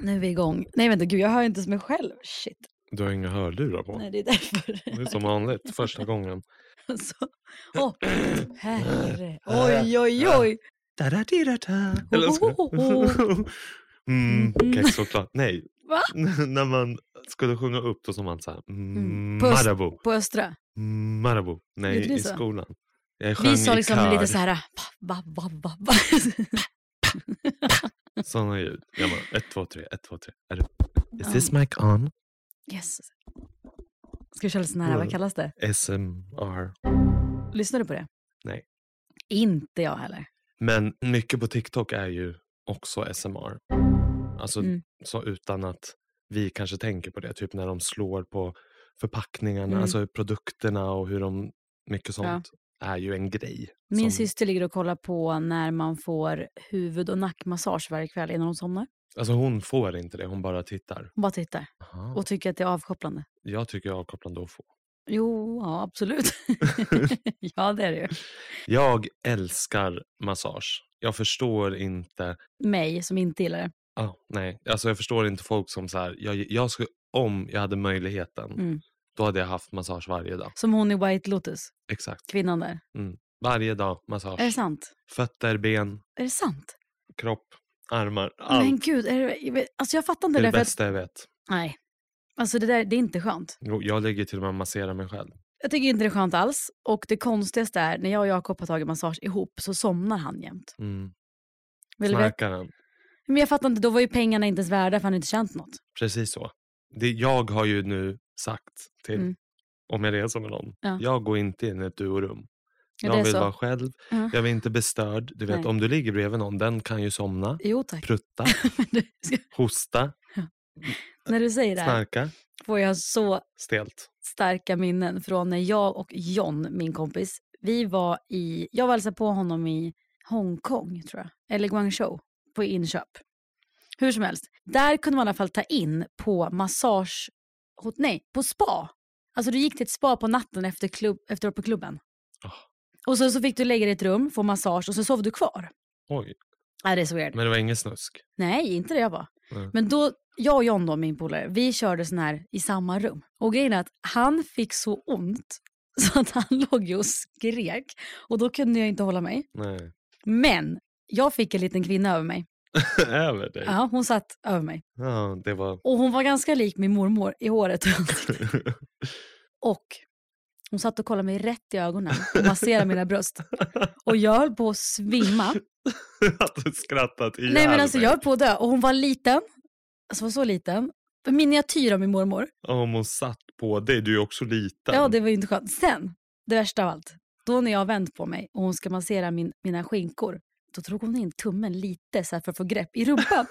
Nu är vi igång. Nej vänta, gud jag hör inte som mig själv. Shit. Du har inga hörlurar på. Nej det är därför. Det är som vanligt, första gången. Så, åh, herre. Oj oj oj. Da-da-di-da-da. Eller så. Mm, kexchoklad. Nej. Va? När man skulle sjunga upp då sa man så här. Mm. Mm, På öst- Marabou. På Östra. Mm, Marabou. Nej, i skolan. Jag sjöng Vi sa i liksom kör. lite så här. Va, va, va, va. Sådana ljud. Jag bara, ett, två, tre, ett, två, tre. Är det... Is Ja. this mic on? Yes. Ska vi köra lite sån här, vad kallas det? SMR. Lyssnar du på det? Nej. Inte jag heller. Men mycket på TikTok är ju också SMR. Alltså Mm. så utan att vi kanske tänker på det. Typ när de slår på förpackningarna, Mm. alltså produkterna och hur de, mycket sånt är ju en grej. Min som, syster ligger och kollar på när man får huvud och nackmassage varje kväll innan hon somnar. Alltså hon får inte det, hon bara tittar. Hon bara tittar Aha. och tycker att det är avkopplande. Jag tycker jag är avkopplande att få. Jo, ja absolut. ja, det är det ju. Jag älskar massage. Jag förstår inte Mig som inte gillar det. Ah, nej, alltså jag förstår inte folk som så här, jag, jag skulle, om jag hade möjligheten, Mm. Då hade jag haft massage varje dag. Som hon i White Lotus, Exakt. kvinnan där. Varje dag massage. Är det sant? Fötter, ben, Är det sant? kropp, armar, allt. Men gud, är det, alltså jag fattar det inte är det. det För att, bästa jag vet. nej, alltså det där det är inte skönt. Jo, Jag lägger till och med och masserar mig själv. Jag tycker inte det är skönt alls. Och det konstigaste är, när jag och Jakob har tagit massage ihop så somnar han jämt. Mm. Snarkar den. Men jag fattar inte, då var ju pengarna inte ens värda för han hade inte känt något. Precis så. Det, jag har ju nu sagt till, Mm. om jag reser med någon, Ja. jag går inte in i ett duorum. Ja, Jag vill så. vara själv, Ja. jag vill inte bli störd. Du vet, Nej. om du ligger bredvid någon, den kan ju somna, Jo prutta, hosta, när du säger det här snarka, får jag så stelt. starka minnen från när jag och John, min kompis, vi var i, jag var hälsade på honom i Hongkong tror jag, eller Guangzhou på inköp. Hur som helst, där kunde man i alla fall ta in på massage, nej, på spa. Alltså du gick till ett spa på natten efter, klubb, efter att vara på klubben. Ah. Och så, så fick du lägga dig i ett rum, få massage och så sov du kvar. Oj, Ja, det är så weird. men det var ingen snusk. Nej, inte det jag var. Nej. Men då, jag och John då, min polare, vi körde sån här i samma rum. Och grejen är att han fick så ont så att han låg ju och skrek. Och då kunde jag inte hålla mig. Nej. Men jag fick en liten kvinna över mig. Över dig? Ja, hon satt över mig. Ja, det var... Och hon var ganska lik min mormor i håret och ansiktet. Och hon satt och kollade mig rätt i ögonen och masserade mina bröst. Och jag höll på att svimma. att du skrattat ihjäl Nej men alltså dig. jag höll på att dö. Och hon var liten. Alltså var så liten. En miniatyr av min mormor. Om hon satt på dig, du är ju också liten. Ja, det var ju inte skönt. Sen, det värsta av allt. Då när jag har vänt på mig och hon ska massera min, mina skinkor. Då drog hon in tummen lite så för att få grepp i rumpan.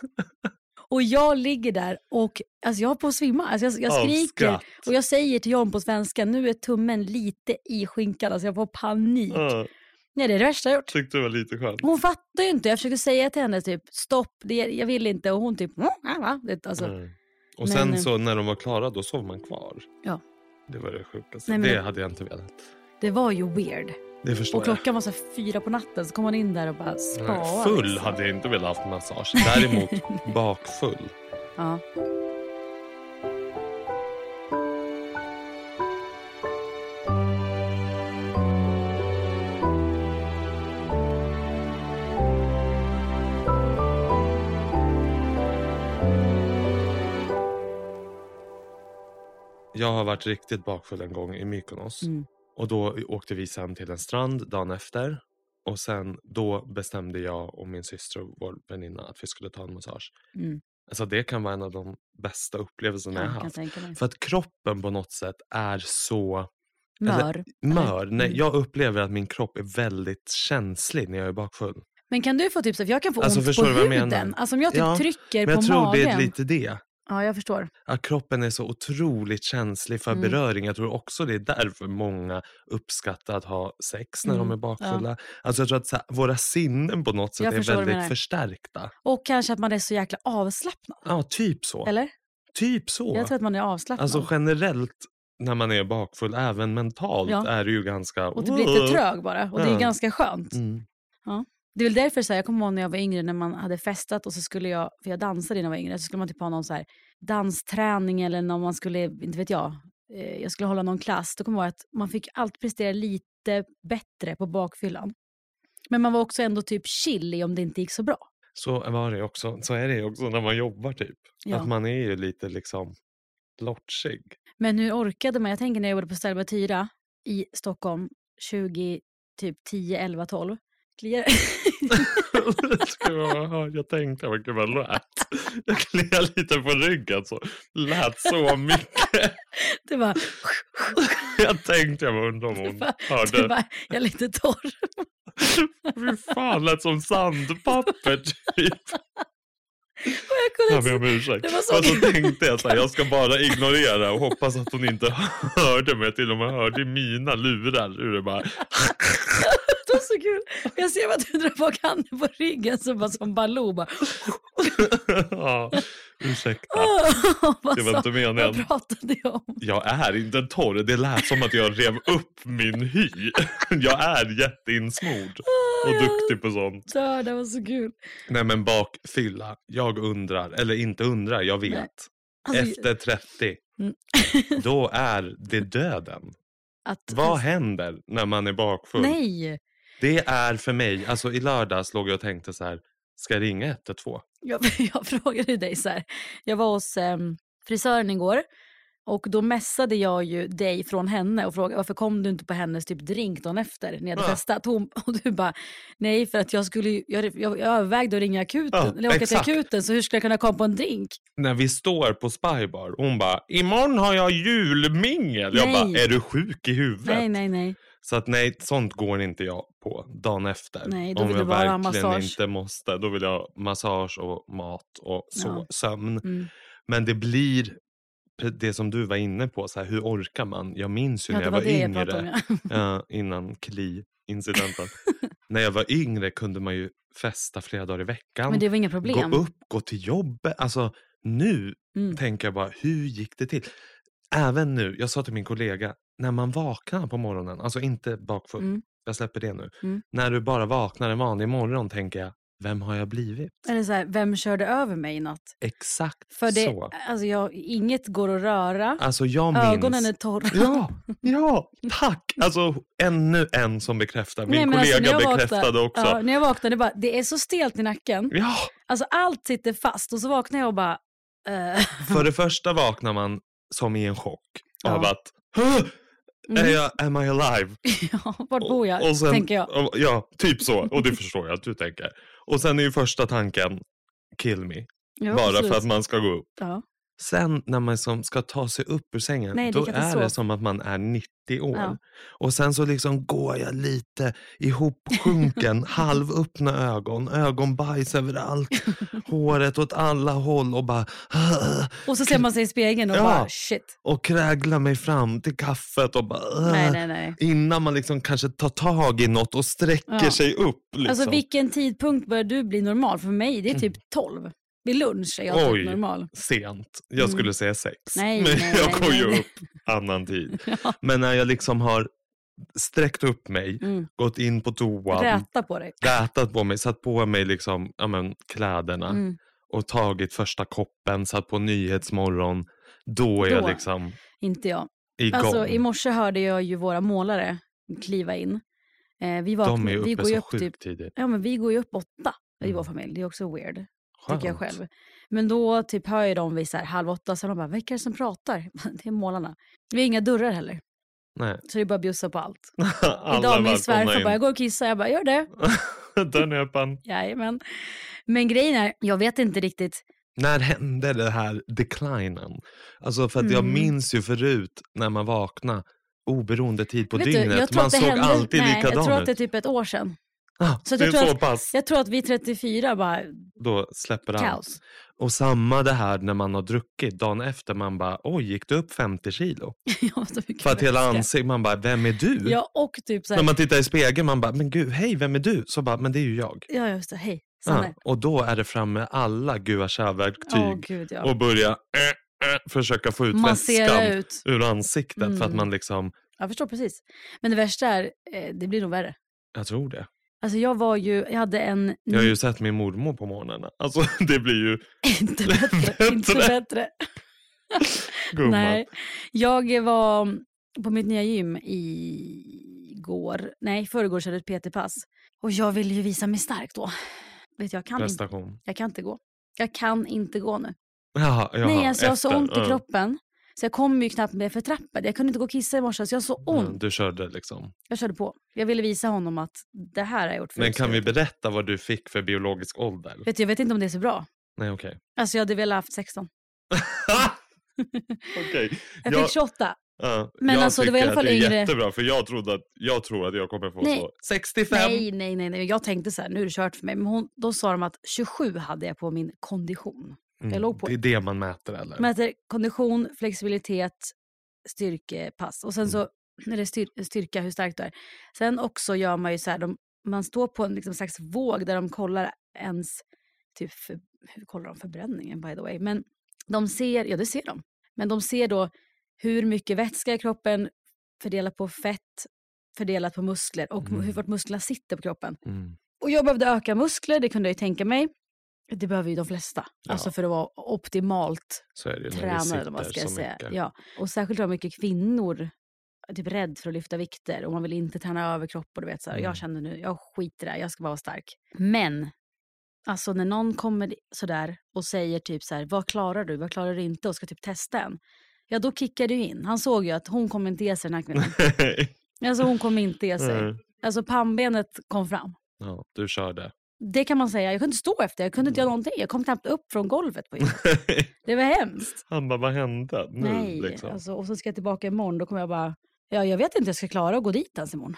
och jag ligger där och alltså jag har på att svimma. Alltså jag, jag skriker skratt. och jag säger till John på svenska, nu är tummen lite i skinkan. Alltså jag får panik. Ja. Nej, det är det värsta jag gjort. Tyckte det var lite skönt. Hon fattar ju inte. Jag försökte säga till henne typ stopp, det, jag vill inte. Och hon typ, mm, va? Det, alltså, Mm. Och sen eh, så när de var klara då sov man kvar. Ja. Det var det sjukaste. Nej, men det det- hade jag inte velat. det var ju weird. Det förstår Och klockan var så fyra på natten så kom hon in där och bara jag. Nej, Full liksom. hade jag inte velat haft massage. Däremot bakfull. Ja. Jag har varit riktigt bakfull en gång i Mykonos. Mm. Och då åkte vi sen till en strand dagen efter. Och sen då bestämde jag och min syster och vår väninna att vi skulle ta en massage. Mm. Alltså det kan vara en av de bästa upplevelserna Ja, jag haft. För att kroppen på något sätt är så Mör. mör. Nej, Mm. jag upplever att min kropp är väldigt känslig när jag är bakfull. Men kan du få tips? För jag kan få Alltså, ont på huden. Alltså om jag typ Ja, trycker på jag tror magen. det är lite det. Ja, jag förstår. Att kroppen är så otroligt känslig för Mm. beröring. Jag tror också det är därför många uppskattar att ha sex när de Mm, är bakfulla. Alltså jag tror att här, våra sinnen på något sätt Jag är väldigt förstärkta. Och kanske att man är så jäkla avslappnad. Ja, typ så. Eller? Typ så. Jag tror att man är avslappnad. Alltså generellt när man är bakfull, även mentalt, Ja. är det ju ganska... och du blir lite trög bara. Och det är Ja. ganska skönt. Mm. Det är väl därför så här, jag kommer ihåg när jag var yngre när man hade festat och så skulle jag, för jag dansade när jag var yngre, så skulle man typ ha någon så här dansträning eller när man skulle, inte vet jag, eh, jag skulle hålla någon klass. Då kommer jag ihåg att man fick alltid prestera lite bättre på bakfyllan. Men man var också ändå typ chill i om det inte gick så bra. Så var det också. Så är det också när man jobbar typ. Ja. Att man är ju lite liksom lotchig. Men hur orkade man? Jag tänker när jag jobbade på Ställe Tyra i Stockholm 20, typ 10, 11, 12. Kliar... Jag, ja, jag tänkte, men gud vad lät. Jag kliar lite på ryggen så lät så mycket. det var, Jag tänkte, jag bara undrar om hon hörde. var, jag är lite torr. Fy fan, lät som sandpapper typ. Jag Jag ber om ursäkt. det var så och så tänkte jag så här, jag ska bara ignorera och hoppas att hon inte hörde mig. Till och med hörde mina lurar hur det bara... Det var så kul. Jag ser att du drar bak handen på ryggen så bara som Baloo. Bara, ja, ursäkta. Det var inte meningen. Vad pratade jag om? Jag är inte torr. Det lät som att jag rev upp min hy. Jag är jätteinsmord och duktig på sånt. Så, det var så kul. Nej men bakfylla. Jag undrar, eller inte undrar, jag vet. Alltså, Efter 30, Mm. då är det döden. att, Vad händer när man är bakfull? Nej, Det är för mig, alltså i lördags låg jag och tänkte så här, ska jag ringa 112? jag, jag frågade dig så här. Jag var hos em, frisören igår och då messade jag ju dig från henne och frågade varför kom du inte på hennes typ drink dagen efter när jag hade Ja. festat. Hon, och du bara, nej för att jag skulle ju- jag, jag, jag övervägde att ringa akuten, Ja, eller åka exakt. till akuten så hur skulle jag kunna komma på en drink? När vi står på Spybar, hon bara, imorgon har jag julmingel. Jag Nej. bara, är du sjuk i huvudet? Nej, nej, nej. Så att nej, sånt går inte jag på dagen efter. Nej, då Om vill jag verkligen massage. inte måste. Då vill jag ha massage och mat och så, Ja. sömn. Mm. Men det blir det som du var inne på, så här, hur orkar man? Jag minns ju Ja, när jag var var, jag yngre, pratade om. Ja. ja, innan KLI-incidenten. när jag var yngre kunde man ju festa flera dagar i veckan. Men det var inga problem. Gå upp, gå till jobbet. Alltså nu Mm. tänker jag bara, hur gick det till? Även nu, jag sa till min kollega, när man vaknar på morgonen, alltså inte bakfull, Mm. jag släpper det nu. Mm. När du bara vaknar en vanlig morgon tänker jag, vem har jag blivit? Eller så här, vem körde över mig i natt? Exakt För det, så. alltså jag, inget går att röra. Alltså jag minns... Ögonen är torra. Ja, ja, tack! Alltså ännu en som bekräftar. Min Nej, alltså, kollega jag bekräftade vaknade- också. Ja, när jag vaknade, det, bara, det är så stelt i nacken. Ja, Alltså allt sitter fast och så vaknar jag och bara... eh, för det första vaknar man som i en chock av Ja. att "Huh! Mm. Är jag, am I alive? ja, vart bor jag? Och sen, tänker jag. och- Ja, typ så. Och det förstår jag att du tänker. Och sen är ju första tanken, kill me. Ja, bara absolut. för att man ska gå upp. Ja. Sen när man som ska ta sig upp ur sängen, Nej, då är katastrof. det som att man är 90 30 år. Ja. Och sen så liksom går jag lite ihopsjunken, halvöppna ögon, ögonbajs överallt, håret åt alla håll och bara Och så ser man sig i spegeln och Ja. bara shit. och kräglar mig fram till kaffet och bara Nej, nej, nej. innan man liksom kanske tar tag i något och sträcker Ja. sig upp. Liksom. Alltså vilken tidpunkt börjar du bli normal? För mig det är typ 12. Vid lunch är jag Oj. typ normal. Sent. Jag skulle säga sex. Nej, men nej, jag går ju upp annan tid. Ja. Men när jag liksom har sträckt upp mig, Mm. gått in på toan, Räta på dig. rätat på mig, satt på mig liksom, ja, men, kläderna Mm. och tagit första koppen, satt på Nyhetsmorgon. Då är jag Då. liksom Inte jag. igång. Alltså, I morse hörde jag ju våra målare kliva in. Eh, vi, vaknar, De är vi uppe går ju så upp typ, sjukt tidigt. ja, men Vi går ju upp åtta i Mm. vår familj. Det är också weird. Skönt. Tycker jag själv. Men då typ hör jag dem vid så här halv åtta. Så de bara, vilka är det som pratar? Det är målarna. Vi har inga dörrar heller. Nej. Så det är bara att bjussa på allt. Idag min svärfar bara, jag går och kissar. Jag bara, gör det. Dörren är öppen. Jajamän. Men grejen är, jag vet inte riktigt. När hände det här declinen? Alltså för att jag Mm. minns ju förut när man vaknade oberoende tid på vet du, dygnet. jag tror man såg hände, alltid nej, likadan Jag tror att ut. det är typ ett år sedan. Ah, så det jag tror så att- pass. Jag tror att vi 34 bara, Då släpper allt. kaos. Och samma det här när man har druckit. Dagen efter man bara, oj gick du upp 50 kilo? Mycket För att hela ansiktet, man bara, vem är du? Ja, och typ så här, När man tittar i spegeln, man bara, men gud, hej, vem är du? Så bara, men det är ju jag. ja just det, hej, Ja, Sanne. och då är det fram med alla gua-sha-verktyg gud ja. och börja äh, äh, försöka få ut Massera väskan ut. ur ansiktet. För att Mm. man liksom, Jag förstår precis. Men det värsta är, eh, det blir nog värre. jag tror det. Alltså jag var ju, jag hade en... Jag har ju sett min mormor på morgnarna. Alltså det blir ju inte bättre, inte Bättre. Nej, jag var på mitt nya gym igår. Nej, förrgår körde ett PT-pass. Och jag ville ju visa mig stark då. Vet du, jag kan, inte, Prestation. jag kan inte gå. Jag kan inte gå nu. Jaha, jaha, Nej, alltså jag har så ont i kroppen. Så jag kom ju knappt med för trappan. Jag kunde inte gå och kissa i morse så jag har så ont. Mm, du körde liksom. Jag körde på. Jag ville visa honom att det här har jag gjort Men förut. kan vi berätta vad du fick för biologisk ålder? Vet du, jag vet inte om det är så bra. Nej okej. Alltså jag hade velat haft 16. Okej. Jag Jag- fick 28. Ja, Men jag alltså, det var i alla fall det är yngre- jättebra för jag, trodde att, jag tror att jag kommer få Nej. så 65. Nej, nej, nej, nej. Jag tänkte så här, nu är det kört för mig. Men hon, då sa de att 27 hade jag på min kondition. Mm, jag låg på- Det är det man mäter eller? Mäter kondition, flexibilitet, styrkepass. Och sen så, eller styr, styrka, hur stark du är. Sen också gör man ju så här, de, man står på en liksom slags våg där de kollar ens, typ, för, hur kollar de förbränningen by the way? Men de ser, ja det ser de. Men de ser då hur mycket vätska i kroppen fördelat på fett, fördelat på muskler och Mm. hur vart musklerna sitter på kroppen. Mm. Och jag behövde öka muskler, det kunde jag ju tänka mig. Det behöver ju de flesta. Ja. Alltså för att vara optimalt Så är det tränare eller vad ska jag säga. mycket. Ja. Och särskilt har mycket kvinnor är typ rädd för att lyfta vikter och man vill inte träna överkropp och du vet så Mm. jag känner nu, jag skiter i det, jag ska bara vara stark. Men, alltså när någon kommer sådär och säger typ så här, vad klarar du, vad klarar du inte och ska typ testa en. Ja då kickar du in. Han såg ju att hon kommer inte ge sig den här kvinnan. alltså hon kommer inte ge sig. Mm. Alltså pannbenet kom fram. ja, du körde. Det kan man säga. Jag kunde inte stå efter, jag kunde inte göra någonting. Jag kom knappt upp från golvet på gymmet. Det var hemskt. Han bara, vad hände nu? Nej, liksom. alltså, och så ska jag tillbaka imorgon. Då kommer jag bara, ja, jag vet inte hur jag ska klara att gå dit ens imorgon.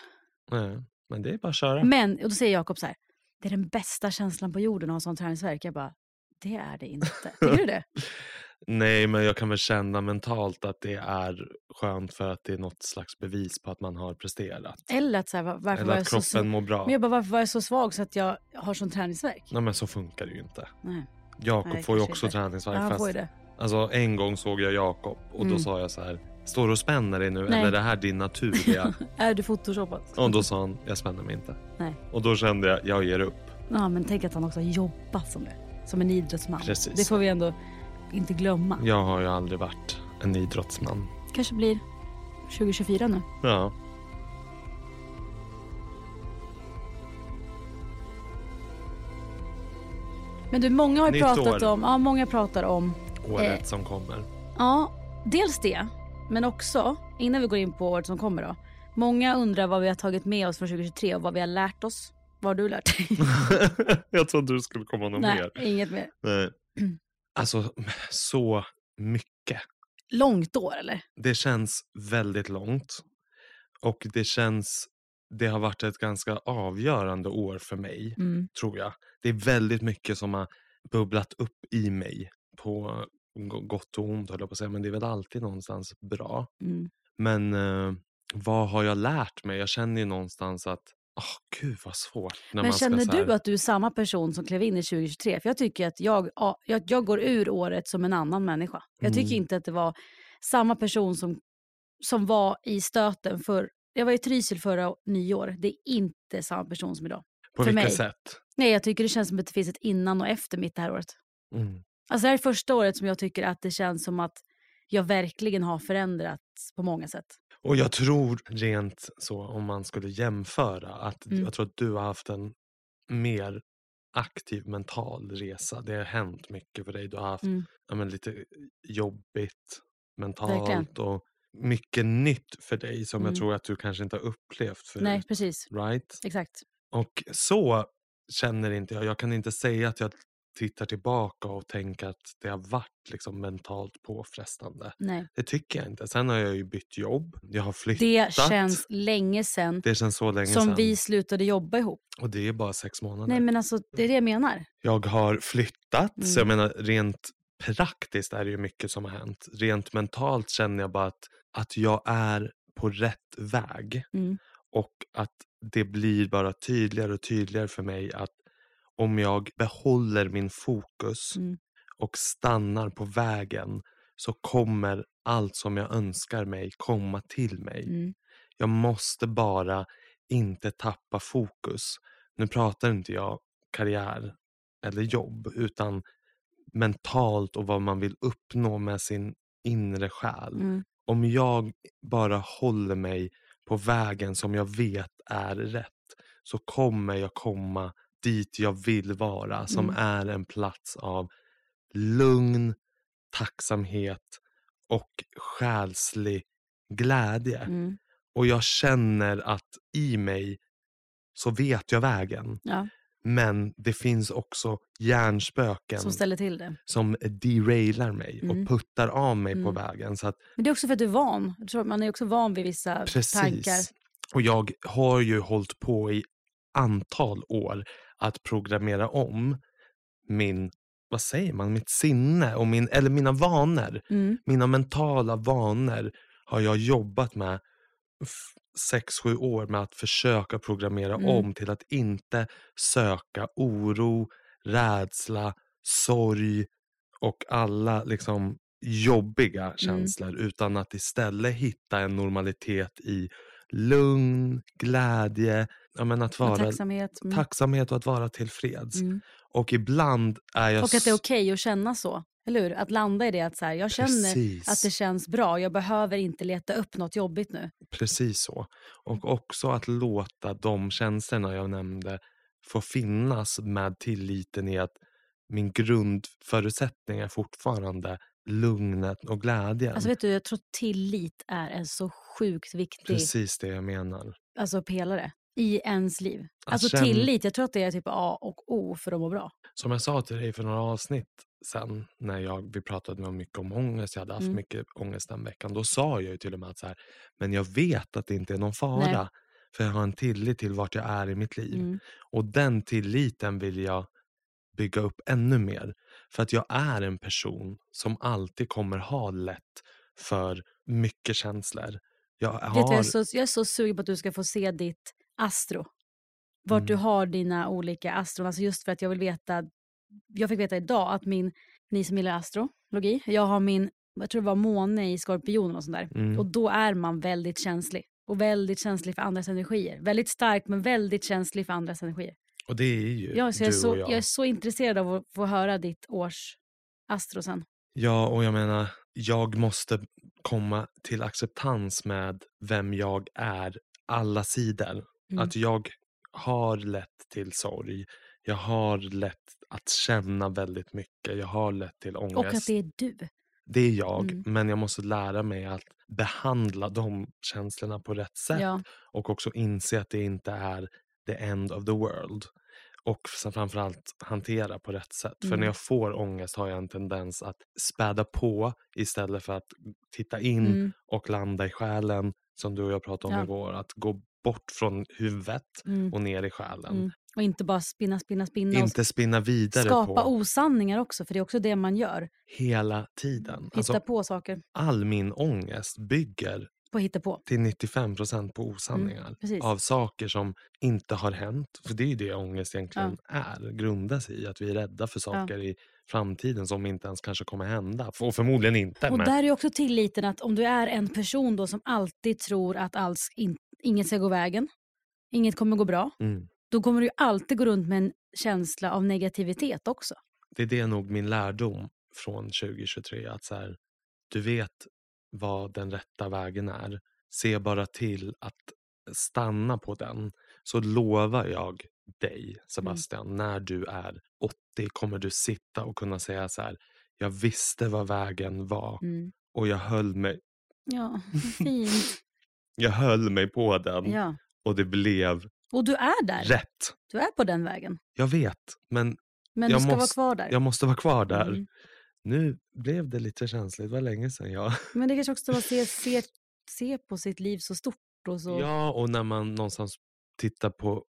Nej, men det är bara att köra. Men, och då säger Jakob så här, det är den bästa känslan på jorden att ha sån träningsvärk. Jag bara, det är det inte. Tycker du det? Nej, men jag kan väl känna mentalt att det är skönt för att det är något slags bevis på att man har presterat. Eller att så här, var- varför var Eller att kroppen så, mår bra. men jag bara, varför var jag så svag så att jag har sån träningsvärk? Nej, men så funkar det ju inte. Nej, Jakob får ju också inte. träningsvärk. ja, han får fast, det. alltså, en gång såg jag Jakob och då Mm. sa jag så här, står du och spänner dig nu Nej. eller är det här din naturliga? Är du photoshoppad? och då sa han, jag spänner mig inte. Nej. Och då kände jag, jag ger upp. Ja, men tänk att han också har jobbat som det. Som en idrottsman. Precis. Det får vi ändå inte glömma. Jag har ju aldrig varit en idrottsman. Kanske blir 2024 nu. Ja. Men du, många har ju Nytt pratat år. om, ja, många pratar om, Året Eh. som kommer. ja, dels det, men också, innan vi går in på året som kommer då. Många undrar vad vi har tagit med oss från 2023 och vad vi har lärt oss. Vad har du lärt dig? jag trodde du skulle komma något Nej, mer. inget mer. Nej. Alltså, så mycket. Långt år eller? Det känns väldigt långt. Och det känns, det har varit ett ganska avgörande år för mig, Mm. tror jag. Det är väldigt mycket som har bubblat upp i mig på go- gott och ont, höll jag på att säga. Men det är väl alltid någonstans bra. Mm. Men eh, vad har jag lärt mig? Jag känner ju någonstans att, åh gud vad svårt. Men känner här, du att du är samma person som klev in i 2023? För jag tycker att jag, ja, jag, jag går ur året som en annan människa. Jag tycker Mm. inte att det var samma person som, som var i stöten för... Jag var i Trysil förra nyår. Det är inte samma person som idag. På för vilka mig. sätt? Nej, jag tycker det känns som att det finns ett innan och efter mitt det här året. Mm. Alltså det här är första året som jag tycker att det känns som att jag verkligen har förändrats på många sätt. Och jag tror rent så om man skulle jämföra att Mm. jag tror att du har haft en mer aktiv mental resa. Det har hänt mycket för dig. Du har haft Mm. ja, men, lite jobbigt mentalt Verkligen. och mycket nytt för dig som Mm. jag tror att du kanske inte har upplevt förut. Nej, precis. Right? Exakt. Och så känner inte jag. Jag kan inte säga att jag tittar tillbaka och tänker att det har varit liksom mentalt påfrestande. Nej. Det tycker jag inte. Sen har jag ju bytt jobb. Jag har flyttat. Det känns länge sedan Det känns så länge som sedan. vi slutade jobba ihop. Och det är bara sex månader. Nej men alltså det är det jag menar. Jag har flyttat. Så jag Mm. menar rent praktiskt är det ju mycket som har hänt. Rent mentalt känner jag bara att, att jag är på rätt väg. Mm. Och att det blir bara tydligare och tydligare för mig att om jag behåller min fokus Mm. och stannar på vägen så kommer allt som jag önskar mig komma till mig. Mm. Jag måste bara inte tappa fokus. Nu pratar inte jag karriär eller jobb utan mentalt och vad man vill uppnå med sin inre själ. Mm. Om jag bara håller mig på vägen som jag vet är rätt så kommer jag komma dit jag vill vara som Mm. är en plats av lugn, tacksamhet och själslig glädje. Mm. Och jag känner att i mig så vet jag vägen. Ja, Men det finns också hjärnspöken som ställer till det. som derailar mig Mm. och puttar av mig på Mm. vägen. Så att, Men det är också för att du är van. Jag tror att Man är också van vid vissa tankar. precis. Och jag har ju hållit på i antal år att programmera om min, vad säger man, mitt sinne och min, eller mina vanor. Mm. Mina mentala vanor har jag jobbat med sex, sju år med att försöka programmera Mm. om till att inte söka oro, rädsla, sorg och alla liksom jobbiga känslor utan att istället hitta en normalitet i lugn, glädje, ja, men att Och vara tacksamhet. Mm. tacksamhet och att vara tillfreds. Mm. Och ibland är jag... Och att det är okej att känna så. Eller hur? Att landa i det att så här, jag känner Precis. att det känns bra. Jag behöver inte leta upp något jobbigt nu. Precis så. Och också att låta de känslorna jag nämnde få finnas med tilliten i att min grundförutsättning är fortfarande lugnet och glädjen. Alltså vet du, jag tror tillit är en så sjukt viktig Precis det jag menar. alltså, pelare i ens liv. Att Alltså känna- tillit, jag tror att det är typ A och O för att må bra. Som jag sa till dig för några avsnitt sen när jag, vi pratade med mycket om ångest, jag hade haft Mm. mycket ångest den veckan. Då sa jag ju till och med att så här, men jag vet att det inte är någon fara. Nej. För jag har en tillit till vart jag är i mitt liv. Mm. Och den tilliten vill jag bygga upp ännu mer. För att jag är en person som alltid kommer ha lätt för mycket känslor. Jag du, jag, har... är så, jag är så sugen på att du ska få se ditt astro. Vart du Mm. har dina olika astron. Alltså just för att jag vill veta. Jag fick veta idag att min, ni som gillar astrologi, jag har min, jag tror det var måne i skorpionen och sånt där. Mm. Och då är man väldigt känslig. Och väldigt känslig för andras energier. Väldigt stark men väldigt känslig för andras energier. Och det är ju Ja, så jag, du så, och jag. jag är så intresserad av att få höra ditt års astro sen. Ja, och jag menar, jag måste komma till acceptans med vem jag är, alla sidor. Mm. Att jag har lätt till sorg, jag har lätt att känna väldigt mycket, jag har lätt till ångest. Och att det är du. Det är jag, Mm. men jag måste lära mig att behandla de känslorna på rätt sätt. Ja. Och också inse att det inte är the end of the world. Och framförallt hantera på rätt sätt. För Mm. när jag får ångest har jag en tendens att späda på istället för att titta in Mm. och landa i själen. som du och jag pratade om Ja. igår. Att gå bort från huvudet Mm. och ner i själen. Mm. Och inte bara spinna, spinna, spinna. Inte spinna vidare skapa på osanningar också, för det är också det man gör. hela tiden. Hitta Alltså, på saker all min ångest bygger på hitta på. till 95 procent på osanningar. Mm, av saker som inte har hänt. För det är ju det ångest egentligen är. Grundas i att vi är rädda för saker i framtiden som inte ens kanske kommer hända. Och förmodligen inte. Och men där är också tilliten att om du är en person då som alltid tror att alls in, inget ska gå vägen, inget kommer gå bra, mm. då kommer du alltid gå runt med en känsla av negativitet också. Det är det nog min lärdom från 2023. Att så här, du vet vad den rätta vägen är. Se bara till att stanna på den. Så lovar jag dig, Sebastian, när du är 80 kommer du sitta och kunna säga så här. Jag visste vad vägen var Mm. och jag höll mig, Ja, fint. jag höll mig på den ja. och det blev Och du är där. rätt. Du är på den vägen. Jag vet, men Men Jag måste- vara kvar där. jag måste vara kvar där. Mm. Nu blev det lite känsligt, det var länge sedan jag... Men det kanske också var att se, se, se på sitt liv så stort och så... Ja, och när man någonstans tittar på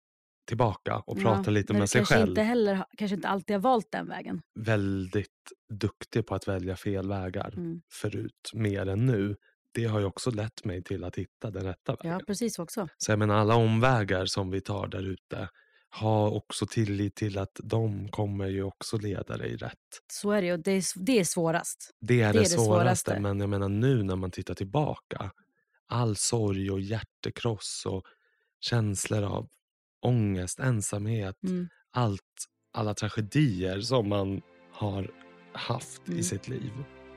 tillbaka och Ja, pratar lite med sig kanske själv. Inte heller, kanske inte alltid har valt den vägen. Väldigt duktig på att välja fel vägar Mm. förut, mer än nu. Det har ju också lett mig till att hitta den rätta vägen. Ja, precis också. Så jag menar, alla omvägar som vi tar där ute, ha också tillit till att de kommer ju också leda dig rätt. Så är det ju. Det är, det är svårast. Det är det, Det är det svåraste, svåraste. men jag menar nu när man tittar tillbaka, all sorg och hjärtekross och känslor av ångest, ensamhet, Mm. allt, alla tragedier som man har haft i Mm. sitt liv.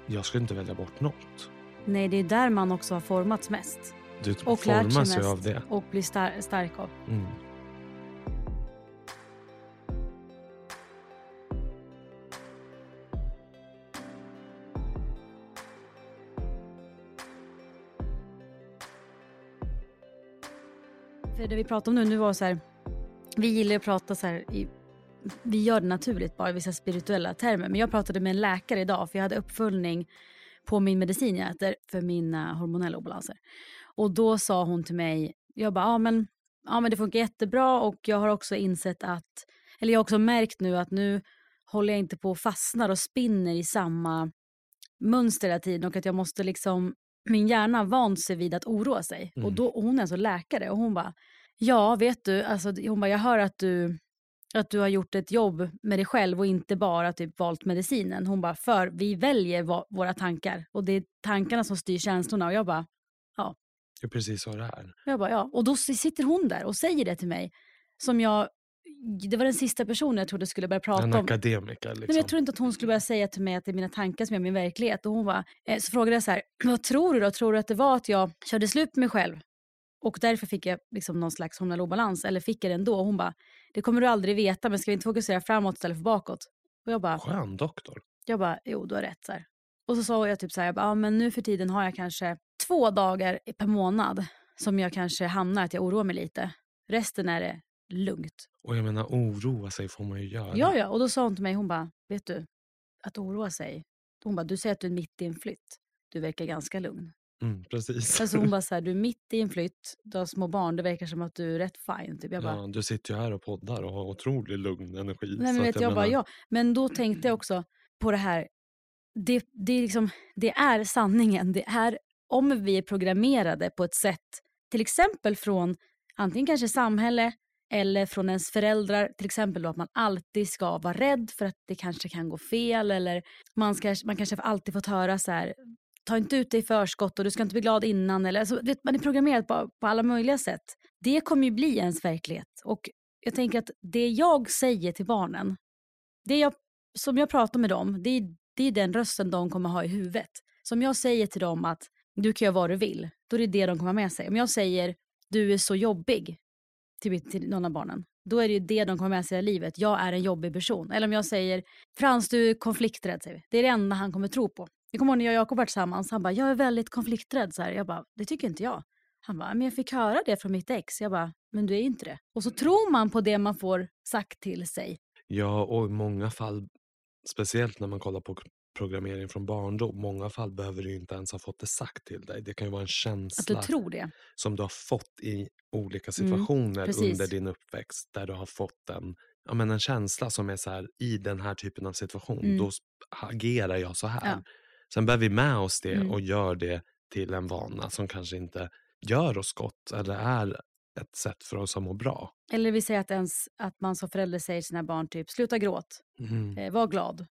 Jag skulle inte välja bort något. Nej, det är där man också har formats mest. Du Och lärt sig formas mest. av det. Och blir star- stark av. Mm. Det vi pratar om nu, nu var så här, vi gillar att prata så här, i, vi gör det naturligt bara i vissa spirituella termer. Men jag pratade med en läkare idag för jag hade uppföljning på min medicin jag äter för mina hormonella obalanser. Och då sa hon till mig, jag bara, ja men, ja men det funkar jättebra och jag har också insett att, eller jag har också märkt nu att nu håller jag inte på och fastnar och spinner i samma mönster hela tiden och att jag måste liksom, min hjärna vant sig vid att oroa sig. Mm. Och, då, och hon är alltså läkare och hon bara, ja vet du, alltså, hon bara, jag hör att du, att du har gjort ett jobb med dig själv och inte bara typ valt medicinen. Hon bara, för vi väljer va- våra tankar och det är tankarna som styr känslorna. Och jag bara, Det är precis så det är. jag bara, ja. Och då sitter hon där och säger det till mig. Som jag, det var den sista personen jag trodde skulle börja prata En om. akademiker. Nej, Liksom. men jag tror inte att hon skulle börja säga till mig att det är mina tankar som är min verklighet. Och hon var, eh, så frågade jag så här, vad tror du då? Tror du att det var att jag körde slut med mig själv? Och därför fick jag liksom någon slags hormonell obalans. Eller fick jag det ändå? Och hon bara, det kommer du aldrig veta men ska vi inte fokusera framåt istället för bakåt? Och jag bara, Skön doktor. jag bara, jo du har rätt. Så här. Och så sa jag typ så här, jag bara, ja, men nu för tiden har jag kanske två dagar per månad som jag kanske hamnar att jag oroar mig lite. Resten är det lugnt. Och jag menar, oroa sig får man ju göra. Ja, ja. Och då sa hon till mig, hon bara, vet du, att oroa sig. Hon bara, du säger att du är mitt i en flytt. Du verkar ganska lugn. Mm, precis. Alltså hon bara så här, du är mitt i en flytt, du har små barn, det verkar som att du är rätt fine. Typ. Jag bara, ja, du sitter ju här och poddar och har otroligt lugn energi. Nej, men vet, jag bara, menar- ja. Men då tänkte jag också på det här. Det, det, är liksom, det är sanningen. Det är om vi är programmerade på ett sätt, till exempel från antingen kanske samhälle eller från ens föräldrar. Till exempel då att man alltid ska vara rädd för att det kanske kan gå fel. Eller man, ska, man kanske alltid fått höra så här, ta inte ut dig i förskott och du ska inte bli glad innan. Eller, alltså, vet, man är programmerad på, på alla möjliga sätt. Det kommer ju bli ens verklighet. Och jag tänker att det jag säger till barnen, det jag, som jag pratar med dem, det är, det är den rösten de kommer ha i huvudet. Som jag säger till dem att du kan göra vad du vill, då är det det de kommer ha med sig. Om jag säger du är så jobbig till, till någon av barnen, då är det ju det de kommer med sig i livet. Jag är en jobbig person. Eller om jag säger Frans du är konflikträdd, säger vi. det är det enda han kommer tro på. Jag kommer ihåg när jag och Jakob var tillsammans, han bara jag är väldigt konflikträdd. Så här. Jag bara det tycker inte jag. Han bara, men jag fick höra det från mitt ex. Jag bara, men du är inte det. Och så tror man på det man får sagt till sig. Ja, och i många fall, speciellt när man kollar på programmering från barndom. många fall behöver du inte ens ha fått det sagt till dig. Det kan ju vara en Att känsla du tror det. som du har fått i olika Mm, situationer precis. under din uppväxt. Där du har fått en, ja, men en känsla som är så här, i den här typen av situation, Mm. då agerar jag så här. Ja. Sen bär vi med oss det Mm. och gör det till en vana som kanske inte gör oss gott eller är ett sätt för oss att må bra. Eller vi säger att, ens, att man som förälder säger till sina barn typ sluta gråt, Mm. eh, var glad.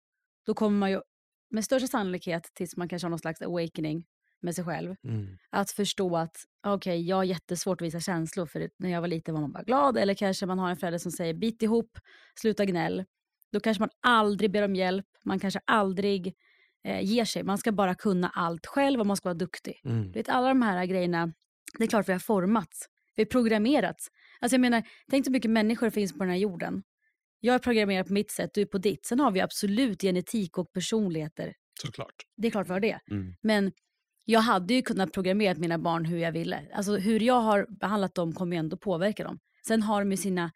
Då kommer man ju med största sannolikhet tills man kanske har någon slags awakening med sig själv. Mm. Att förstå att okej, jag har jättesvårt att visa känslor för när jag var liten var man bara glad. Eller kanske man har en förälder som säger bit ihop, sluta gnäll. Då kanske man aldrig ber om hjälp, man kanske aldrig eh, ger sig. Man ska bara kunna allt själv och man ska vara duktig. Mm. Du vet, alla de här grejerna, det är klart vi har formats. Vi har programmerats. Alltså jag menar, tänk så mycket människor finns på den här jorden. Jag är programmerad på mitt sätt, du är på ditt. Sen har vi absolut genetik och personligheter. Såklart. Det är klart vi har det. Mm. Men jag hade ju kunnat programmera mina barn hur jag ville. Alltså hur jag har behandlat dem kommer ju ändå påverka dem. Sen har de ju sina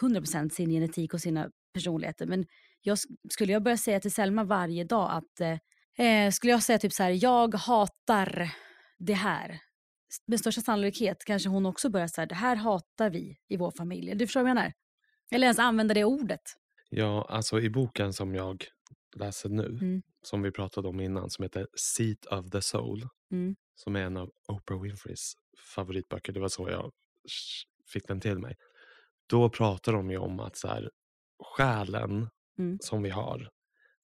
100% sin genetik och sina personligheter. Men jag, sk- skulle jag börja säga till Selma varje dag att eh, eh, skulle jag säga typ så här, jag hatar det här. Med största sannolikhet kanske hon också börjar säga, det här hatar vi i vår familj. Du förstår vad jag menar? Eller ens använda det ordet. Ja, alltså i boken som jag läser nu, Mm. som vi pratade om innan, som heter Seat of the Soul, Mm. som är en av Oprah Winfreys favoritböcker, det var så jag fick den till mig. Då pratar de ju om att så här, själen Mm. som vi har,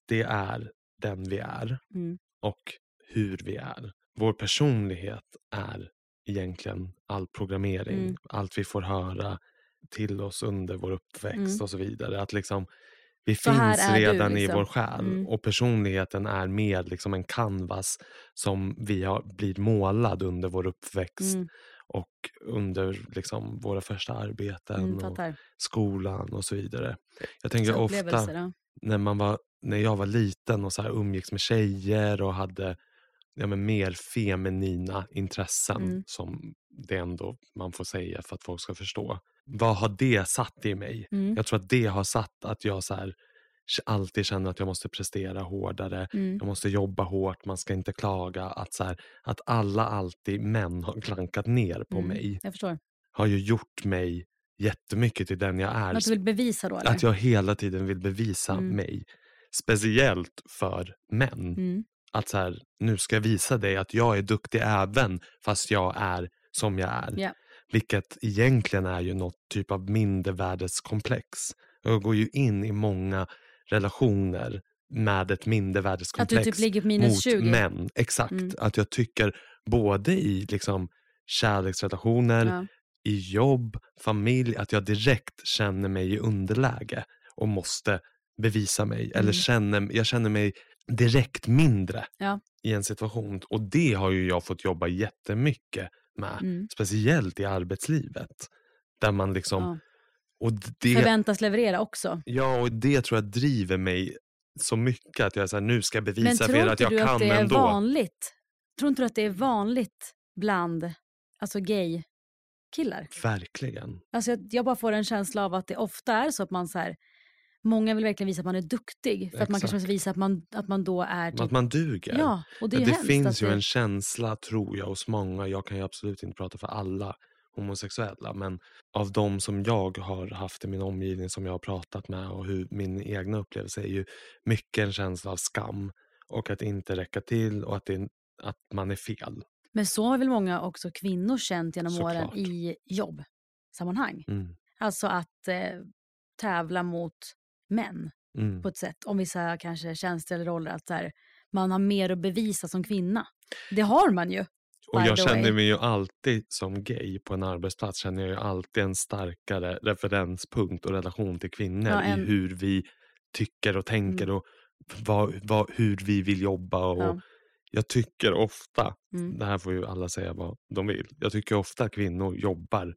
det är den vi är Mm. och hur vi är. Vår personlighet är egentligen all programmering, Mm. allt vi får höra till oss under vår uppväxt Mm. och så vidare. Att liksom, vi Så finns är du, redan i liksom. vår själ Mm. och personligheten är mer liksom en canvas som vi har, blir målad under vår uppväxt Mm. och under liksom våra första arbeten Mm, och skolan och så vidare. Jag tänker Så ofta när, man var, när jag var liten och så här umgicks med tjejer och hade ja, men mer feminina intressen Mm. som det ändå man får säga för att folk ska förstå. Vad har det satt i mig? Mm. Jag tror att det har satt att jag så här, alltid känner att jag måste prestera hårdare. Mm. Jag måste jobba hårt, man ska inte klaga. Att, så här, att alla alltid män har klankat ner på Mm. mig Jag förstår. har ju gjort mig jättemycket till den jag är. Att du vill bevisa då eller? Att jag hela tiden vill bevisa Mm. mig. Speciellt för män. Mm. Att så här, nu ska jag visa dig att jag är duktig även fast jag är som jag är. Ja. Vilket egentligen är ju något typ av mindervärdeskomplex. Jag går ju in i många relationer med ett mindervärdeskomplex Att du typ ligger på minus mot 20. män. Exakt. Mm. Att jag tycker både i liksom kärleksrelationer, Ja. i jobb, familj, att jag direkt känner mig i underläge och måste bevisa mig. Mm. Eller känner, jag känner mig direkt mindre Ja. i en situation. Och det har ju jag fått jobba jättemycket med. Mm. Speciellt i arbetslivet. Där man liksom... Ja. Och det, Förväntas leverera också. ja, och det tror jag driver mig så mycket. Att jag så här, nu ska bevisa för tror er att inte jag du kan att det är ändå. vanligt? Tror inte du att det är vanligt bland alltså gay killar? Verkligen. Alltså jag, jag bara får en känsla av att det ofta är så att man så här, många vill verkligen visa att man är duktig. För att man kanske Exakt. vill visa att man, att man då är typ, Att man duger. Ja, och det är det hemskt finns att ju en känsla, tror jag, hos många. Jag kan ju absolut inte prata för alla homosexuella. Men av de som jag har haft i min omgivning, som jag har pratat med och hur min egna upplevelse är ju mycket en känsla av skam. Och att inte räcka till och att, det, att man är fel. Men så har väl många också kvinnor känt genom Såklart. åren i jobbsammanhang. Mm. Alltså att eh, tävla mot män Mm. på ett sätt. Om vissa kanske tjänster eller roller. Att så här, man har mer att bevisa som kvinna. Det har man ju. Och jag känner mig ju alltid som gay på en arbetsplats känner jag ju alltid en starkare referenspunkt och relation till kvinnor Ja, en- i hur vi tycker och tänker Mm. och vad, vad, hur vi vill jobba. Och Ja. Jag tycker ofta, Mm. det här får ju alla säga vad de vill, jag tycker ofta att kvinnor jobbar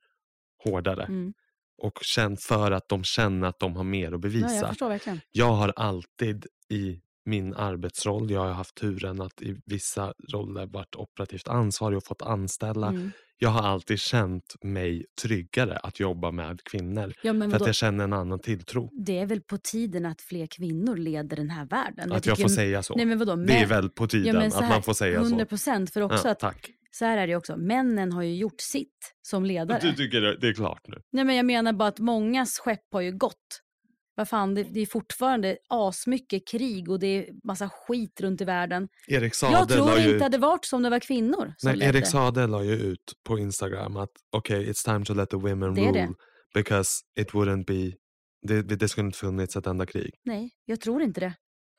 hårdare Mm. Och känn, för att de känner att de har mer att bevisa. jag förstår verkligen. Jag har alltid i min arbetsroll. Jag har haft turen att i vissa roller varit operativt ansvarig och fått anställa. Mm. Jag har alltid känt mig tryggare att jobba med kvinnor. Ja, men för att vadå? jag känner en annan tilltro. Det är väl på tiden att fler kvinnor leder den här världen. att jag tycker- får säga så. Nej, men vadå? det är väl på tiden Ja, men så att här, man får säga 100 så. procent. För också Ja, att, tack. Så här är det också. Männen har ju gjort sitt som ledare. Du tycker det, det är klart nu? Nej, men jag menar bara att mångas skepp har ju gått. Vad fan, det, det är fortfarande asmycket krig och det är massa skit runt i världen. Erik Saade jag tror det ju inte hade varit som det var kvinnor som Nej, ledde. Erik Saade la ju ut på Instagram att okej, it's time to let the women Det rule because it wouldn't be, det, det skulle inte funnits ett enda krig. Nej, jag tror inte det.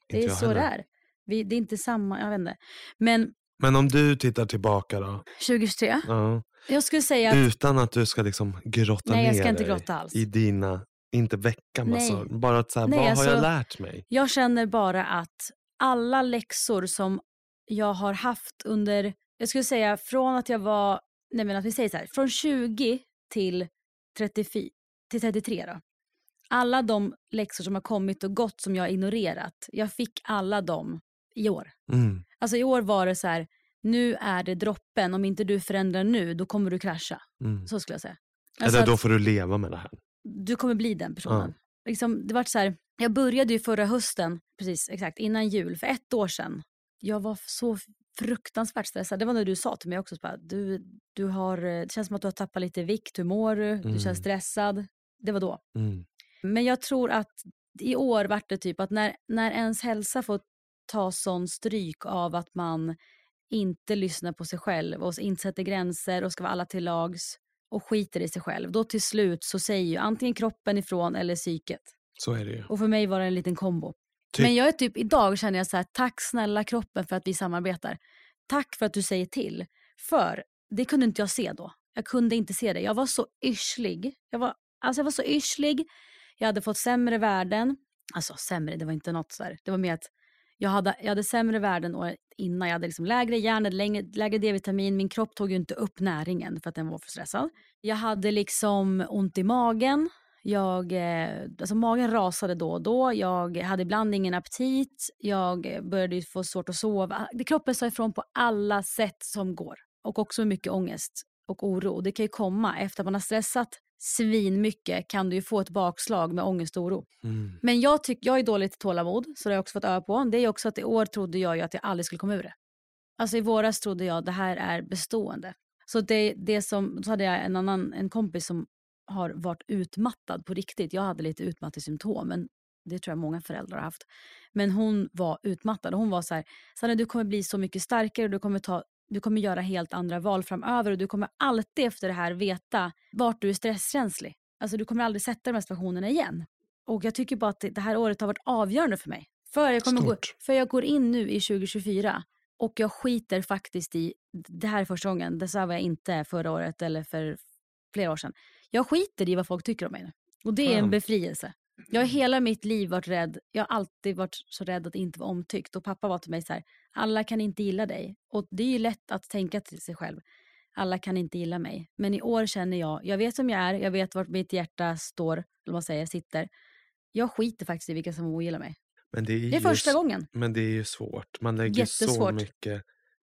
Det Inte är så det är. Vi, det är inte samma, jag vet inte. Men Men om du tittar tillbaka då, 2023, ja, jag skulle säga att utan att du ska liksom grotta Nej, jag ner ska inte dig grotta alls. i dina, inte väcka massor, Nej. bara att så här, Nej, vad har alltså- jag lärt mig? jag känner bara att alla läxor som jag har haft under, jag skulle säga från att jag var, nej men att vi säger så här, från 20 till 34, till 33 då. Alla de läxor som har kommit och gått som jag har ignorerat, jag fick alla dem i år. Mm. Alltså i år var det så här, nu är det droppen, om inte du förändrar nu då kommer du krascha. Mm. Så skulle jag säga. Alltså Eller då får du leva med det här. du kommer bli den personen. Liksom, det var så här, jag började ju förra hösten, precis exakt innan jul, för ett år sedan. Jag var så fruktansvärt stressad. Det var när du sa till mig också, så bara, du, du har, eh, det känns som att du har tappat lite vikt, hur mår du? Du Mm. känns stressad. Det var då. Mm. Men jag tror att i år vart det typ att när, när ens hälsa får ta sån stryk av att man inte lyssnar på sig själv och inte sätter gränser och ska vara alla till lags och skiter i sig själv. Då till slut så säger ju antingen kroppen ifrån eller psyket. Så är det ju. Och för mig var det en liten kombo. Ty- Men jag är typ, idag känner jag så här, tack snälla kroppen för att vi samarbetar. Tack för att du säger till. För det kunde inte jag se då. Jag kunde inte se det. Jag var så yrslig. Jag var, alltså jag var så yrslig. Jag hade fått sämre värden. Alltså sämre, det var inte något så här. Det var mer att jag hade, jag hade sämre värden året innan. Jag hade liksom lägre järn, lägre, lägre D-vitamin. Min kropp tog ju inte upp näringen för att den var för stressad. Jag hade liksom ont i magen. Jag, eh, alltså magen rasade då och då. Jag hade ibland ingen aptit. Jag började få svårt att sova. Kroppen sa ifrån på alla sätt som går. Och också mycket ångest och oro. Det kan ju komma efter att man har stressat svin mycket kan du ju få ett bakslag med ångest och oro. Mm. Men jag, tyck, jag är dåligt tålamod, så det har jag också fått öva på. Det är också att i år trodde jag att jag aldrig skulle komma ur det. Alltså i våras trodde jag att det här är bestående. Så det, det som, så hade jag en annan en kompis som har varit utmattad på riktigt. Jag hade lite utmattningssymptom, men det tror jag många föräldrar har haft. Men hon var utmattad och hon var så här, Sanna du kommer bli så mycket starkare och du kommer, ta, du kommer göra helt andra val framöver och du kommer alltid efter det här veta vart du är stresskänslig. Alltså du kommer aldrig sätta de här situationerna igen. Och jag tycker bara att det här året har varit avgörande för mig. För jag, kommer gå, för jag går in nu i 2024 och jag skiter faktiskt i, det här är första gången, det sa jag inte förra året eller för flera år sedan. Jag skiter i vad folk tycker om mig nu. Och det är en befrielse. Jag har hela mitt liv varit rädd, jag har alltid varit så rädd att inte vara omtyckt. Och pappa var till mig så här, alla kan inte gilla dig. Och det är ju lätt att tänka till sig själv, alla kan inte gilla mig. Men i år känner jag, jag vet som jag är, jag vet vart mitt hjärta står, eller vad man säger, sitter. Jag skiter faktiskt i vilka som ogillar mig. Men det är, Det är ju första s- gången. Men det är ju svårt. Man lägger så mycket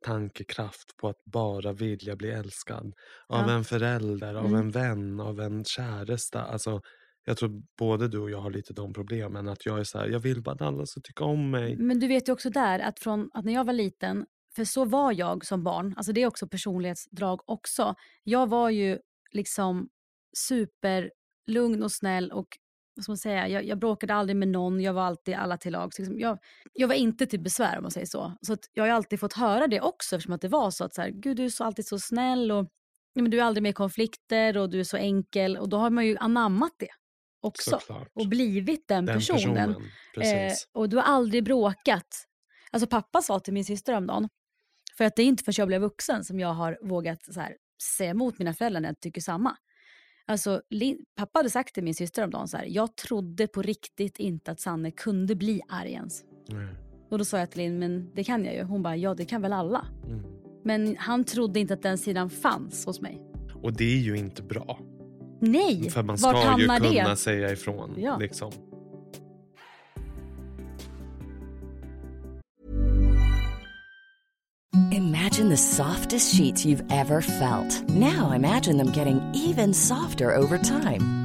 tankekraft på att bara vilja bli älskad. Av Ja. en förälder, av Mm. en vän, av en käresta. Alltså, jag tror både du och jag har lite de problemen. Att jag är så här, jag vill bara att alla ska tycka om mig. Men du vet ju också där att från att när jag var liten, för så var jag som barn, alltså det är också personlighetsdrag också. Jag var ju liksom superlugn och snäll och vad ska man säga, jag, jag bråkade aldrig med någon, jag var alltid alla till lags. Liksom, jag, jag var inte till besvär om man säger så. Så att jag har alltid fått höra det också eftersom att det var så att så här, gud du är så alltid så snäll och ja, men du är aldrig med i konflikter och du är så enkel och då har man ju anammat det också. Såklart. Och blivit den, Den personen. personen. Eh, och du har aldrig bråkat. Alltså pappa sa till min syster dagen för att det är inte förrän jag blev vuxen som jag har vågat så här, säga emot mina föräldrar när jag tycker samma. Alltså, pappa hade sagt till min syster dagen så här, jag trodde på riktigt inte att Sanne kunde bli arg ens. Nej. Och då sa jag till Linn, men det kan jag ju. Hon bara, ja det kan väl alla. Mm. Men han trodde inte att den sidan fanns hos mig. Och det är ju inte bra. Nej, För man ska ju kunna det? säga ifrån. Ja. Liksom. Imagine the softest sheets you've ever felt. Now imagine them getting even softer over time.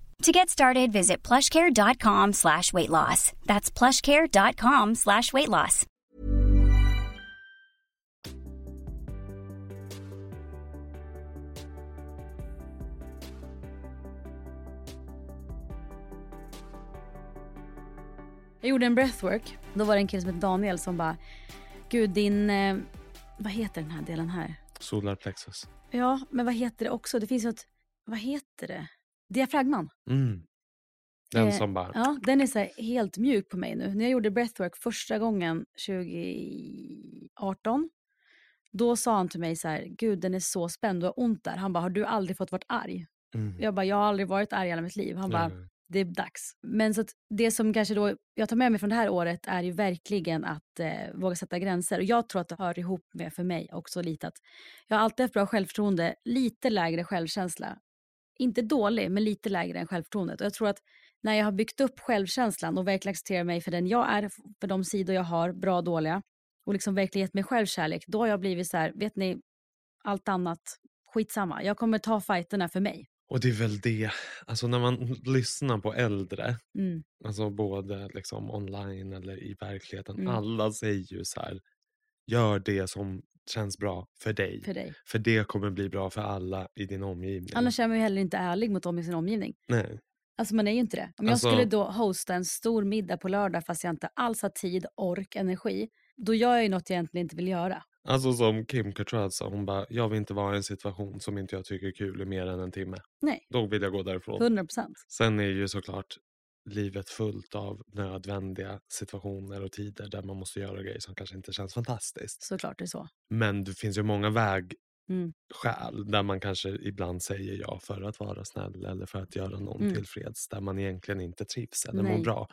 To get started, visit plushcare.com slash weight loss. That's plushcare.com slash weight loss. Jag gjorde en breathwork. Då var det en kille som hette Daniel som bara, gud din, eh, vad heter den här delen här? Solarplexus. Ja, men vad heter det också? Det finns ett, vad heter det? Diafragman. Mm. Den Eh, som bara... Ja, den är så helt mjuk på mig nu. När jag gjorde breathwork första gången 2018, då sa han till mig så här, gud den är så spänd, du har ont där. Han bara, har du aldrig fått varit arg? Mm. Jag bara, jag har aldrig varit arg i hela mitt liv. Han bara, det är dags. Men så det som kanske då jag tar med mig från det här året är ju verkligen att eh, våga sätta gränser. Och jag tror att det hör ihop med för mig också lite att jag har alltid haft bra självförtroende, lite lägre självkänsla. Inte dålig, men lite lägre än självförtroendet. Och jag tror att när jag har byggt upp självkänslan och verkligen accepterat mig för den jag är, för de sidor jag har, bra och dåliga, och liksom verkligen gett mig självkärlek, då har jag blivit så här, vet ni, allt annat, skitsamma. Jag kommer ta fighterna för mig. Och det är väl det, alltså när man lyssnar på äldre, Mm. alltså både liksom online eller i verkligheten, Mm. alla säger ju så här, gör det som känns bra för dig. För dig. För det kommer bli bra för alla i din omgivning. Annars är man ju heller inte ärlig mot dem i sin omgivning. Nej. Alltså man är ju inte det. Om Alltså- jag skulle då hosta en stor middag på lördag fast jag inte alls har tid, ork, energi, då gör jag ju något jag egentligen inte vill göra. Alltså som Kim Cattrall sa, hon bara, jag vill inte vara i en situation som inte jag tycker är kul i mer än en timme. Nej, Då vill jag gå därifrån. 100 procent. Sen är ju såklart livet fullt av nödvändiga situationer och tider där man måste göra grejer som kanske inte känns fantastiskt. Såklart det är så. Men det finns ju många Mm. vägskäl där man kanske ibland säger ja för att vara snäll eller för att göra någon Mm. tillfreds där man egentligen inte trivs eller mår Nej. bra.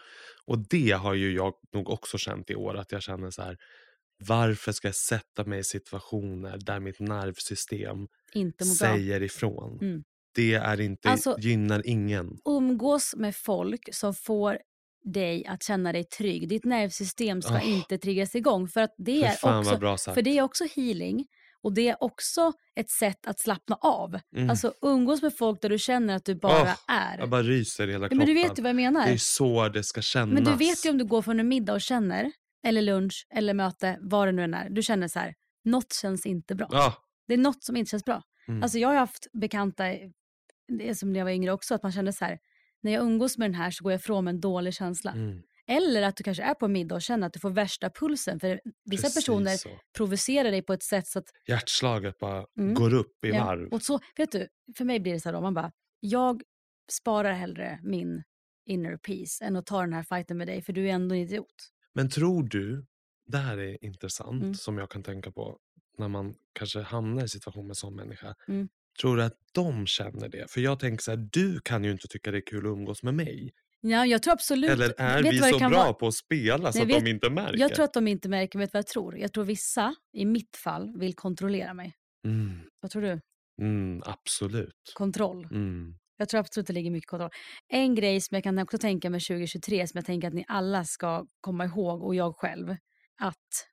Och det har ju jag nog också känt i år att jag känner så här varför ska jag sätta mig i situationer där mitt nervsystem Inte må bra. säger ifrån? Mm. Det är inte, Alltså- gynnar ingen. Umgås med folk som får dig att känna dig trygg. Ditt nervsystem ska Ah. inte triggas igång. För att det är också. För det är också healing och det är också ett sätt att slappna av. Mm. Alltså umgås med folk där du känner att du bara Åh, är. Jag bara ryser i hela kroppen. men du vet ju vad jag menar. Det är så det ska kännas. Men du vet ju om du går från en middag och känner, eller lunch, eller möte, vad det nu än är. Du känner så här, något känns inte bra. Ja. Det är något som inte känns bra. Mm. Alltså jag har haft bekanta, det är som när jag var yngre också, att man kände så här, när jag umgås med den här så går jag ifrån med en dålig känsla. Mm. Eller att du kanske är på en middag och känner att du får värsta pulsen. För vissa Precis personer så. provocerar dig på ett sätt så att... Hjärtslaget bara Mm. går upp i ja, varv. och så, vet du, för mig blir det så här då, man bara, jag sparar hellre min inner peace än att ta den här fighten med dig för du är ändå en idiot. Men tror du, det här är intressant Mm. som jag kan tänka på när man kanske hamnar i situation med en sån människa. Mm. Tror du att de känner det? För jag tänker så här, du kan ju inte tycka det är kul att umgås med mig. Ja, jag tror absolut... Eller är vet vi så bra vara? på att spela så Nej, att vet- de inte märker? Jag tror att de inte märker, vet vad jag tror? Jag tror vissa, i mitt fall, vill kontrollera mig. mm. Vad tror du? Mm, absolut. Kontroll. Mm. Jag tror absolut det ligger mycket kontroll. En grej som jag kan också tänka med 2023 som jag tänker att ni alla ska komma ihåg och jag själv. Att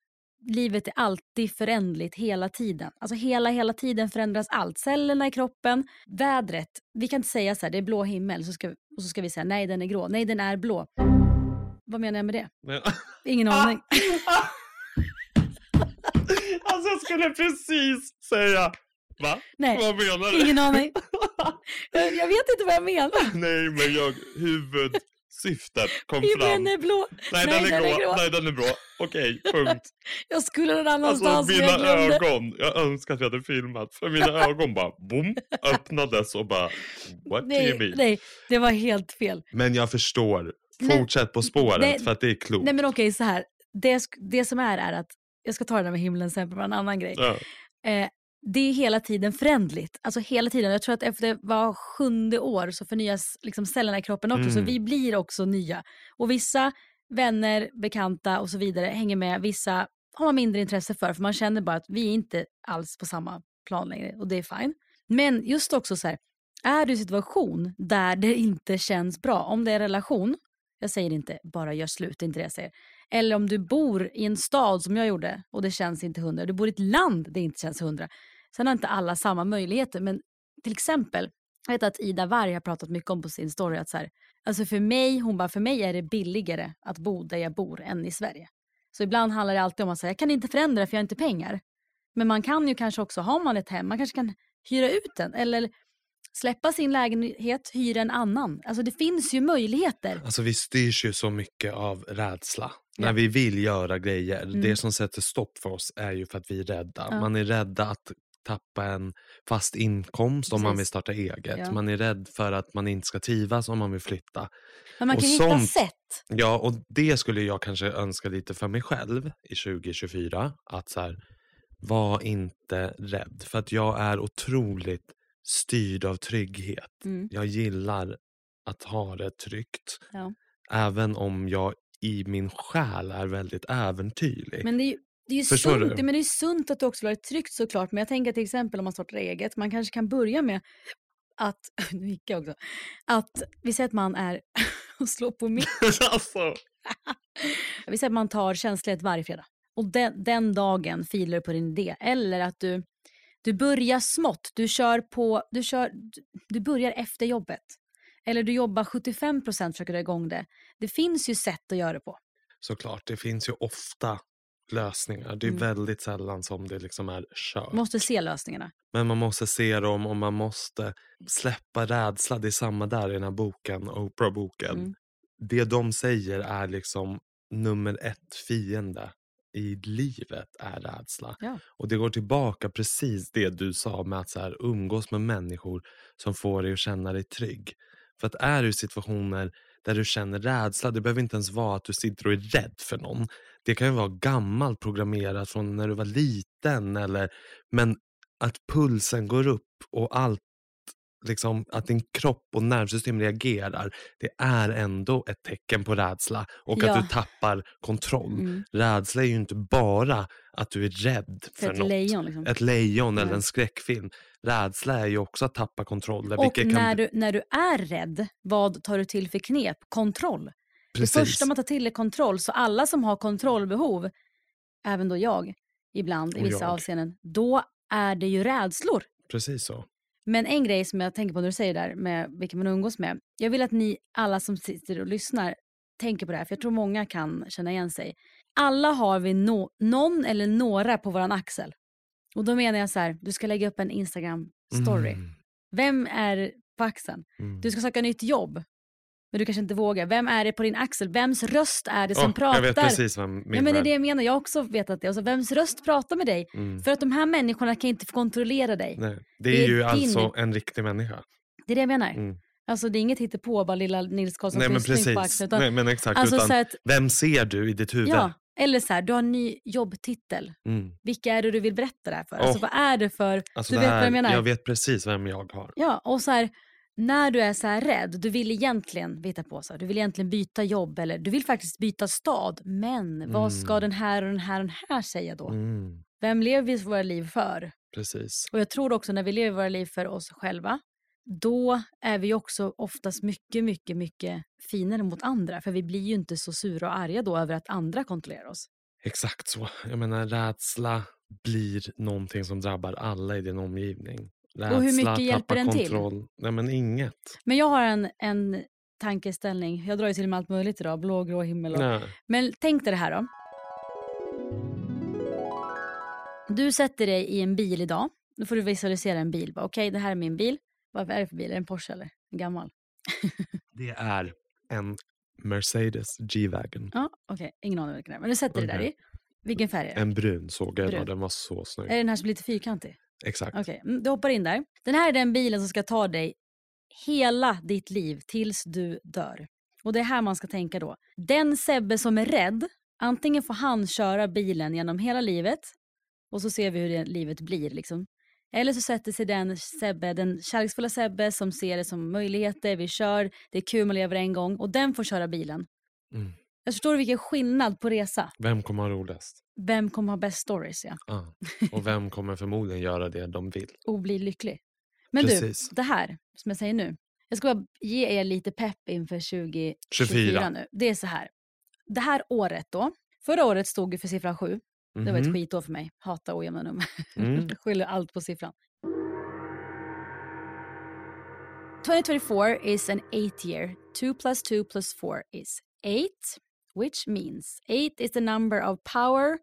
livet är alltid förändligt hela tiden. Alltså hela, hela tiden förändras allt. Cellerna i kroppen, vädret. Vi kan inte säga så här, det är blå himmel så ska, och så ska vi säga nej den är grå. Nej den är blå. Vad menar jag med det? Nej. Ingen aning. alltså jag skulle precis säga, va? Nej, Vad menar du? ingen aning. Jag vet inte vad jag menar. Nej men jag, huvud syftet kom fram. är blå. Nej, den är grå. Nej, den är blå. Okej, punkt. Jag skulle någon annanstans Alltså men jag mina glömde. ögon, jag önskar att vi hade filmat. För mina ögon bara boom, öppnades och bara what do you Nej, mean? nej, det var helt fel. Men jag förstår. Men- Fortsätt på spåret Nej, för att det är klokt. Nej men okej, så här. Det, det som är är att, jag ska ta det där med himlen sen, var en annan grej. Ja. Eh, det är hela tiden förändligt. Alltså hela tiden. Jag tror att efter var sjunde år så förnyas liksom cellerna i kroppen också. Så Mm. vi blir också nya. Och vissa vänner, bekanta och så vidare hänger med. Vissa har man mindre intresse för. För man känner bara att vi är inte alls på samma plan längre. Och det är fine. Men just också så här. Är du i en situation där det inte känns bra. Om det är relation. Jag säger inte bara gör slut, det är inte det jag säger. Eller om du bor i en stad som jag gjorde och det känns inte hundra. Du bor i ett land det inte känns hundra. Sen har inte alla samma möjligheter. Men till exempel, jag vet att Ida Warg har pratat mycket om på sin story att så här, alltså för mig, hon bara, för mig är det billigare att bo där jag bor än i Sverige. Så ibland handlar det alltid om att säga, jag kan inte förändra för jag har inte pengar. Men man kan ju kanske också, har man ett hem, man kanske kan hyra ut den eller släppa sin lägenhet, hyra en annan. Alltså det finns ju möjligheter. Alltså vi styrs ju så mycket av rädsla. Ja. När vi vill göra grejer. Mm. Det som sätter stopp för oss är ju för att vi är rädda. Ja. Man är rädda att tappa en fast inkomst om man vill starta eget. Ja. Man är rädd för att man inte ska trivas om man vill flytta. Men man Och kan hitta sånt- sätt. Ja, och det skulle jag kanske önska lite för mig själv i 2024. Att så här, var inte rädd. För att jag är otroligt styrd av trygghet. Mm. Jag gillar att ha det tryggt. Ja. Även om jag i min själ är väldigt äventyrlig. Men det är ju, det är ju Förstår sunt, du? men det är sunt att du också vill ha det tryggt såklart. Men jag tänker till exempel om man startar eget, man kanske kan börja med att, nu gick jag också, att vi säger att man är, och slår på mitt, alltså, vi säger att man tar tjänstledigt varje fredag. Och den, den dagen filar du på din idé. Eller att du, du börjar smått, du kör på, du, kör, du börjar efter jobbet. Eller du jobbar 75 procent du ha igång det. Det finns ju sätt att göra det på. såklart, det finns ju ofta lösningar. Det är Mm. väldigt sällan som det liksom är kört. Du måste se lösningarna. Men man måste se dem och man måste släppa rädsla. Det är samma där i den här boken, Oprah-boken. Mm. Det de säger är liksom nummer ett fiende i livet är rädsla. Ja. Och det går tillbaka precis det du sa med att så här, umgås med människor som får dig att känna dig trygg. För att är du i situationer där du känner rädsla, det behöver inte ens vara att du sitter och är rädd för någon. Det kan ju vara gammalt programmerat från när du var liten. Eller, men att pulsen går upp och allt, liksom, att din kropp och nervsystem reagerar, det är ändå ett tecken på rädsla och Ja. att du tappar kontroll. Mm. Rädsla är ju inte bara att du är rädd för, För ett något. lejon liksom. Ett lejon eller en skräckfilm. Rädsla är ju också att tappa kontrollen. Och när, du, när du är rädd, vad tar du till för knep? Kontroll. Precis. Det första man tar till är kontroll. Så alla som har kontrollbehov, även då jag ibland i vissa jag. avseenden, då är det ju rädslor. Precis så. Men en grej som jag tänker på när du säger det där med vilka man umgås med. Jag vill att ni alla som sitter och lyssnar tänker på det här, för jag tror många kan känna igen sig. Alla har vi no- någon eller några på våran axel. Och då menar jag så här, du ska lägga upp en Instagram-story. Mm. Vem är på axeln? Mm. Du ska söka nytt jobb, men du kanske inte vågar. Vem är det på din axel? Vems röst är det som Åh, pratar? Jag vet precis vem min ja, men det är det jag menar. Jag har också vetat det. Alltså, vems röst pratar med dig? Mm. För att de här människorna kan inte få kontrollera dig. Nej, det är, Det är ju din- alltså en riktig människa. Det är det jag menar. Mm. Alltså det är inget hittepå, bara lilla Nils Karlsson Nej men precis. axeln. Utan, Nej, men exakt. alltså, utan, så att, Vem ser du i ditt huvud? ja, eller så här, du har en ny jobbtitel. Mm. Vilka är det du vill berätta det här för? Åh. Alltså vad är det för... Alltså, du vet här, vad jag menar? Jag vet precis vem jag har. Ja, och så här, när du är så här rädd, du vill egentligen, veta på så du vill egentligen byta jobb eller du vill faktiskt byta stad. Men vad ska Mm. den här och den här och den här säga då? Mm. Vem lever vi våra liv för? Precis. Och jag tror också när vi lever våra liv för oss själva, då är vi också oftast mycket, mycket, mycket finare mot andra. För vi blir ju inte så sura och arga då över att andra kontrollerar oss. Exakt så. Jag menar rädsla blir någonting som drabbar alla i din omgivning. Och hur mycket hjälper den till? kontroll. Nej men inget. Men jag har en, en tankeställning. Jag drar ju till med allt möjligt idag. Blå, grå himmel och... Nej. Men tänk dig det här då. Du sätter dig i en bil idag. Nu får du visualisera en bil. Okej, det här är min bil. Vad är det för bil? Är det en Porsche eller? En gammal? Det är en Mercedes G-Wagon. Ja, okej. Ingen aning vilken det är. Men du sätter det där Okej. i. Vilken färg är det? En brun såg jag Brun. den var så snygg. Är det den här som blir lite fyrkantig? Exakt. Okej, mm, du hoppar in där. Den här är den bilen som ska ta dig hela ditt liv tills du dör. Och det är här man ska tänka då. Den Sebbe som är rädd, antingen får han köra bilen genom hela livet och så ser vi hur det livet blir. Liksom. Eller så sätter sig den Sebbe, den kärleksfulla Sebbe som ser det som möjligheter, vi kör, det är kul, man lever en gång och den får köra bilen. Mm. Jag förstår vilken skillnad på resa? Vem kommer ha roligast? Vem kommer ha bäst stories? Ja. Ja. Och vem kommer förmodligen göra det de vill? och bli lycklig. Men Precis. du, det här som jag säger nu. Jag ska bara ge er lite pepp inför 2024 24. nu. Det är så här. Det här året då. Förra året stod ju för siffran 7. Det var ett Mhm. skitår för mig. Hata ojämna nummer. Mm. Skyller allt på siffran. 2024 is an eight year. 2 plus 2 plus 4 is 8, which means 8 is the number of power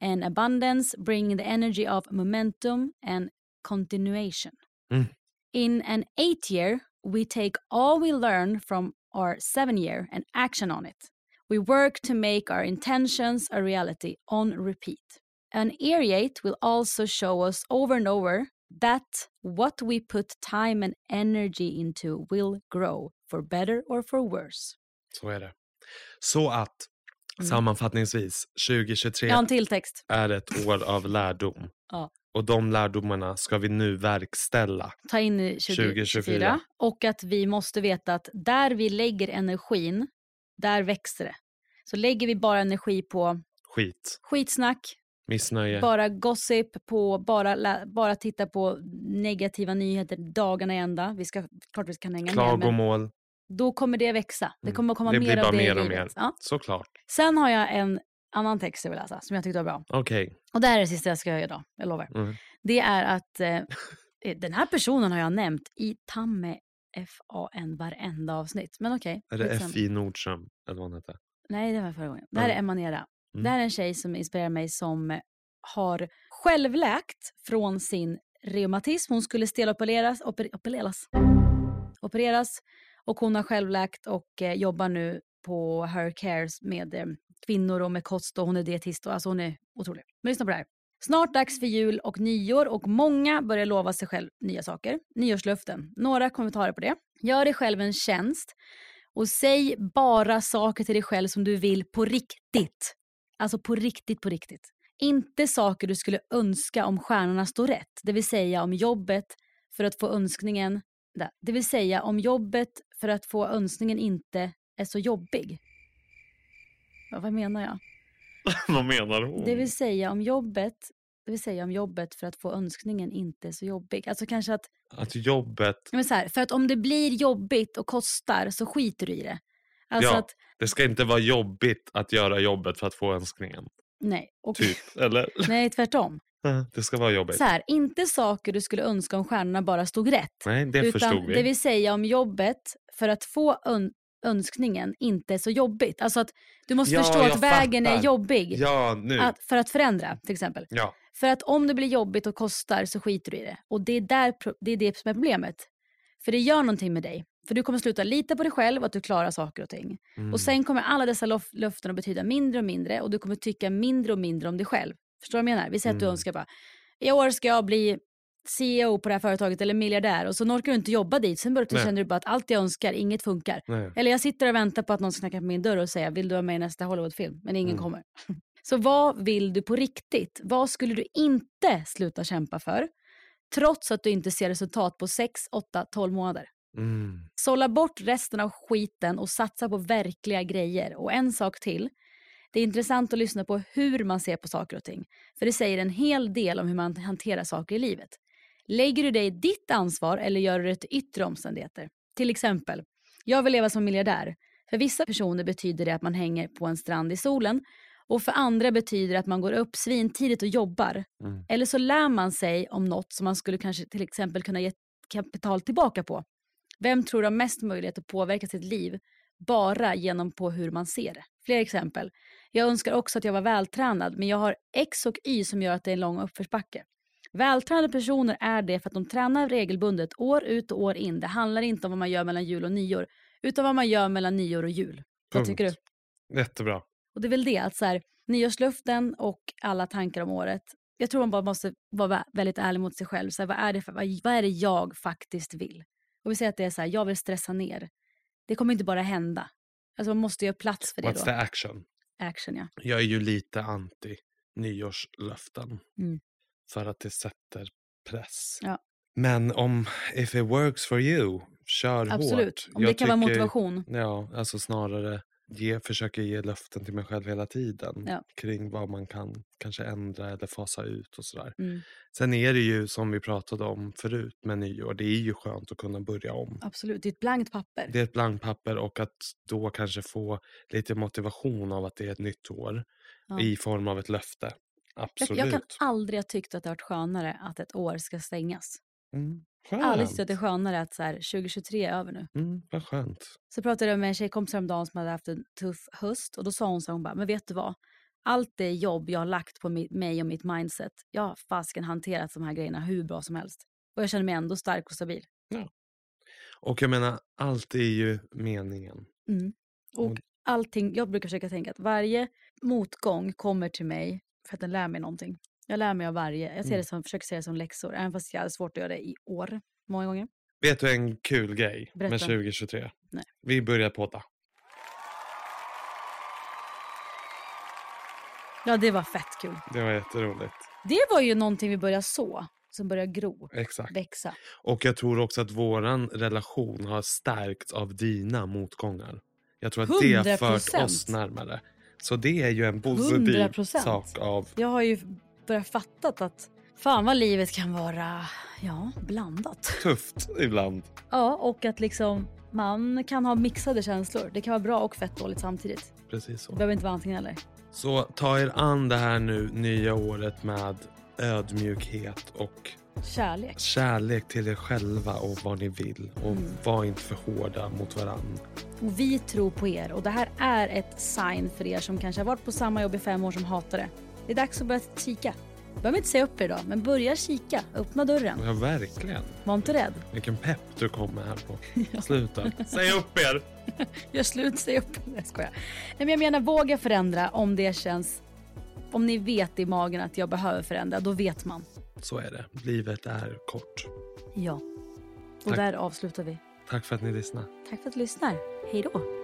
and abundance, bringing the energy of momentum and continuation. Mm. In an eight year, we take all we learn from our seven year and action on it. We work to make our intentions a reality on repeat. An eight will also show us over and over that what we put time and energy into will grow for better or for worse. Så är det. Så att Mm. sammanfattningsvis, 2023 Jag har en till text. är ett år av lärdom. Ja. Och de lärdomarna ska vi nu verkställa. Ta in i 2024. 2024. Och att vi måste veta att där vi lägger energin, där växer det. Så lägger vi bara energi på Skit, skitsnack, missnöje, bara gossip, på bara, bara titta på negativa nyheter dagarna i ända. Vi ska, klart vi kan hänga med, men klagomål. Då kommer det växa. Det Mm. kommer komma det mer av det mer och mer. Ja. Såklart. Sen har jag en annan text jag vill läsa som jag tyckte var bra. Okej. Och det här är det sista jag ska göra idag, jag lovar. Mm. Det är att eh, eh, den här personen har jag nämnt i Tamme FAN varenda avsnitt. Men okej. Är det skitsamma. F.I. Nordström? Eller vad hon heter? Nej, det var förra gången. Det här är Mm. Emanera. Mm. Det här är en tjej som inspirerar mig som har självläkt från sin reumatism. Hon skulle stelopereras, oper, opereras, opereras och hon har självläkt och eh, jobbar nu på Her Cares med eh, kvinnor och med kost och hon är dietist och alltså hon är otrolig. Men lyssna på det här. Snart dags för jul och nyår och många börjar lova sig själv nya saker. Nyårslöften. Några kommentarer på det. Gör dig själv en tjänst och säg bara saker till dig själv som du vill på riktigt. Alltså på riktigt, på riktigt. Inte saker du skulle önska om stjärnorna står rätt. Det vill säga om jobbet för att få önskningen. Det vill säga om jobbet för att få önskningen inte är så jobbig. Ja, vad menar jag? vad menar hon? Det vill säga om jobbet det vill säga om jobbet för att få önskningen inte är så jobbig. Alltså kanske att, Att jobbet, men så här, för att om det blir jobbigt och kostar så skiter du i det. Alltså Ja. att, det ska inte vara jobbigt att göra jobbet för att få önskningen. nej. Och, Typ, eller? nej, tvärtom. Det ska vara jobbigt. Så här, inte saker du skulle önska om stjärnorna bara stod rätt. Nej, det förstod vi. Det vill säga om jobbet för att få ön- önskningen inte är så jobbigt. Alltså att du måste Ja, förstå att vägen är jobbig Ja, nu. att, för att förändra till exempel. Ja. För att om det blir jobbigt och kostar så skiter du i det. Och det är, där, det är det som är problemet. För det gör någonting med dig. För du kommer sluta lita på dig själv och att du klarar saker och ting. Mm. Och sen kommer alla dessa löften att betyda mindre och mindre och du kommer tycka mindre och mindre om dig själv. Förstår du vad jag menar? Vi säger att du Mm. önskar bara, i år ska jag bli CEO på det här företaget eller miljardär och så orkar du inte jobba dit. Sen börjar du känner du bara att allt jag önskar, inget funkar. Nej. Eller jag sitter och väntar på att någon ska knacka på min dörr och säga, vill du vara med i nästa Hollywoodfilm? Men ingen Mm. kommer. Så vad vill du på riktigt? Vad skulle du inte sluta kämpa för? Trots att du inte ser resultat på 6, 8, 12 månader. Mm. Sålla bort resten av skiten och satsa på verkliga grejer. Och en sak till. Det är intressant att lyssna på hur man ser på saker och ting. För det säger en hel del om hur man hanterar saker i livet. Lägger du dig ditt ansvar eller gör du det till yttre omständigheter? Till exempel, jag vill leva som miljardär. För vissa personer betyder det att man hänger på en strand i solen. Och för andra betyder det att man går upp svintidigt och jobbar. Mm. Eller så lär man sig om något som man skulle kanske till exempel kunna ge kapital tillbaka på. Vem tror har mest möjlighet att påverka sitt liv bara genom på hur man ser det? Fler exempel. Jag önskar också att jag var vältränad men jag har X och Y som gör att det är en lång uppförsbacke. Vältränade personer är det för att de tränar regelbundet år ut och år in. Det handlar inte om vad man gör mellan jul och nyår utan vad man gör mellan nyår och jul. Vad tycker du? Jättebra. Och det är väl det, att så här, nyårsluften och alla tankar om året. Jag tror man bara måste vara vä- väldigt ärlig mot sig själv. Så här, vad, är det för, vad, vad är det jag faktiskt vill? Och vi säger att det är så här, jag vill stressa ner. Det kommer inte bara hända. Alltså man måste göra plats för det What's då. the action? Action ja. Jag är ju lite anti nyårslöften. Mm. För att det sätter press. Ja. Men om if it works for you, kör Absolut. hårt. Om Jag det kan vara tycker- motivation. Ja, alltså snarare ge, försöka ge löften till mig själv hela tiden. Ja. Kring vad man kan kanske ändra eller fasa ut och sådär. Mm. Sen är det ju som vi pratade om förut med nyår. Det är ju skönt att kunna börja om. Absolut, det är ett blankt papper. Det är ett blankt papper och att då kanske få lite motivation av att det är ett nytt år. Ja. I form av ett löfte. jag, Absolut. jag kan aldrig ha tyckt att det har varit skönare att ett år ska stängas. Mm. Aldrig Skönt. att det är skönare att så här, 2023 är över nu. Mm, vad skönt. Så pratade jag med en tjejkompis häromdagen som hade haft en tuff höst och då sa hon så här, hon bara, men vet du vad? Allt det jobb jag har lagt på mi- mig och mitt mindset, jag har fasken hanterat de här grejerna hur bra som helst. Och jag känner mig ändå stark och stabil. Och jag menar, allt är ju meningen. Mm. Och Och- allting, jag brukar försöka tänka att varje motgång kommer till mig för att den lär mig någonting. Jag lär mig av varje, jag ser Mm. det som, försöker se det som läxor, även fast jag hade svårt att göra det i år, många gånger. Vet du en kul grej Berätta. med 2023? Nej. Vi börjar podda. Ja, det var fett kul. Det var jätteroligt. Det var ju någonting vi började så, som började gro, Exakt. växa. Och jag tror också att våran relation har stärkts av dina motgångar. Jag tror att det har fört 100%. oss närmare. Så det är ju en positiv 100%. sak av... Jag har ju börjat fattat att fan vad livet kan vara, ja, blandat. Tufft ibland. Ja, och att liksom man kan ha mixade känslor. Det kan vara bra och fett dåligt samtidigt. Precis Det så. behöver inte vara antingen eller. Så ta er an det här nu nya året med ödmjukhet och Kärlek. kärlek till er själva och vad ni vill. Och Mm. var inte för hårda mot varandra. Och vi tror på er och det här är ett sign för er som kanske har varit på samma jobb i fem år som hatar det. Det är dags att börja kika. Behöver inte säga upp er idag, men börja kika. Öppna dörren. Ja, verkligen. Var inte rädd. Vilken pepp du kommer här på slutet. Säg upp er! Gör slut, säg upp. Nej, jag skojar. Nej, men jag menar våga förändra om det känns... Om ni vet i magen att jag behöver förändra, då vet man. Så är det. Livet är kort. Ja. Och Tack. där avslutar vi. Tack för att ni lyssnade. Tack för att du lyssnar. Hej då.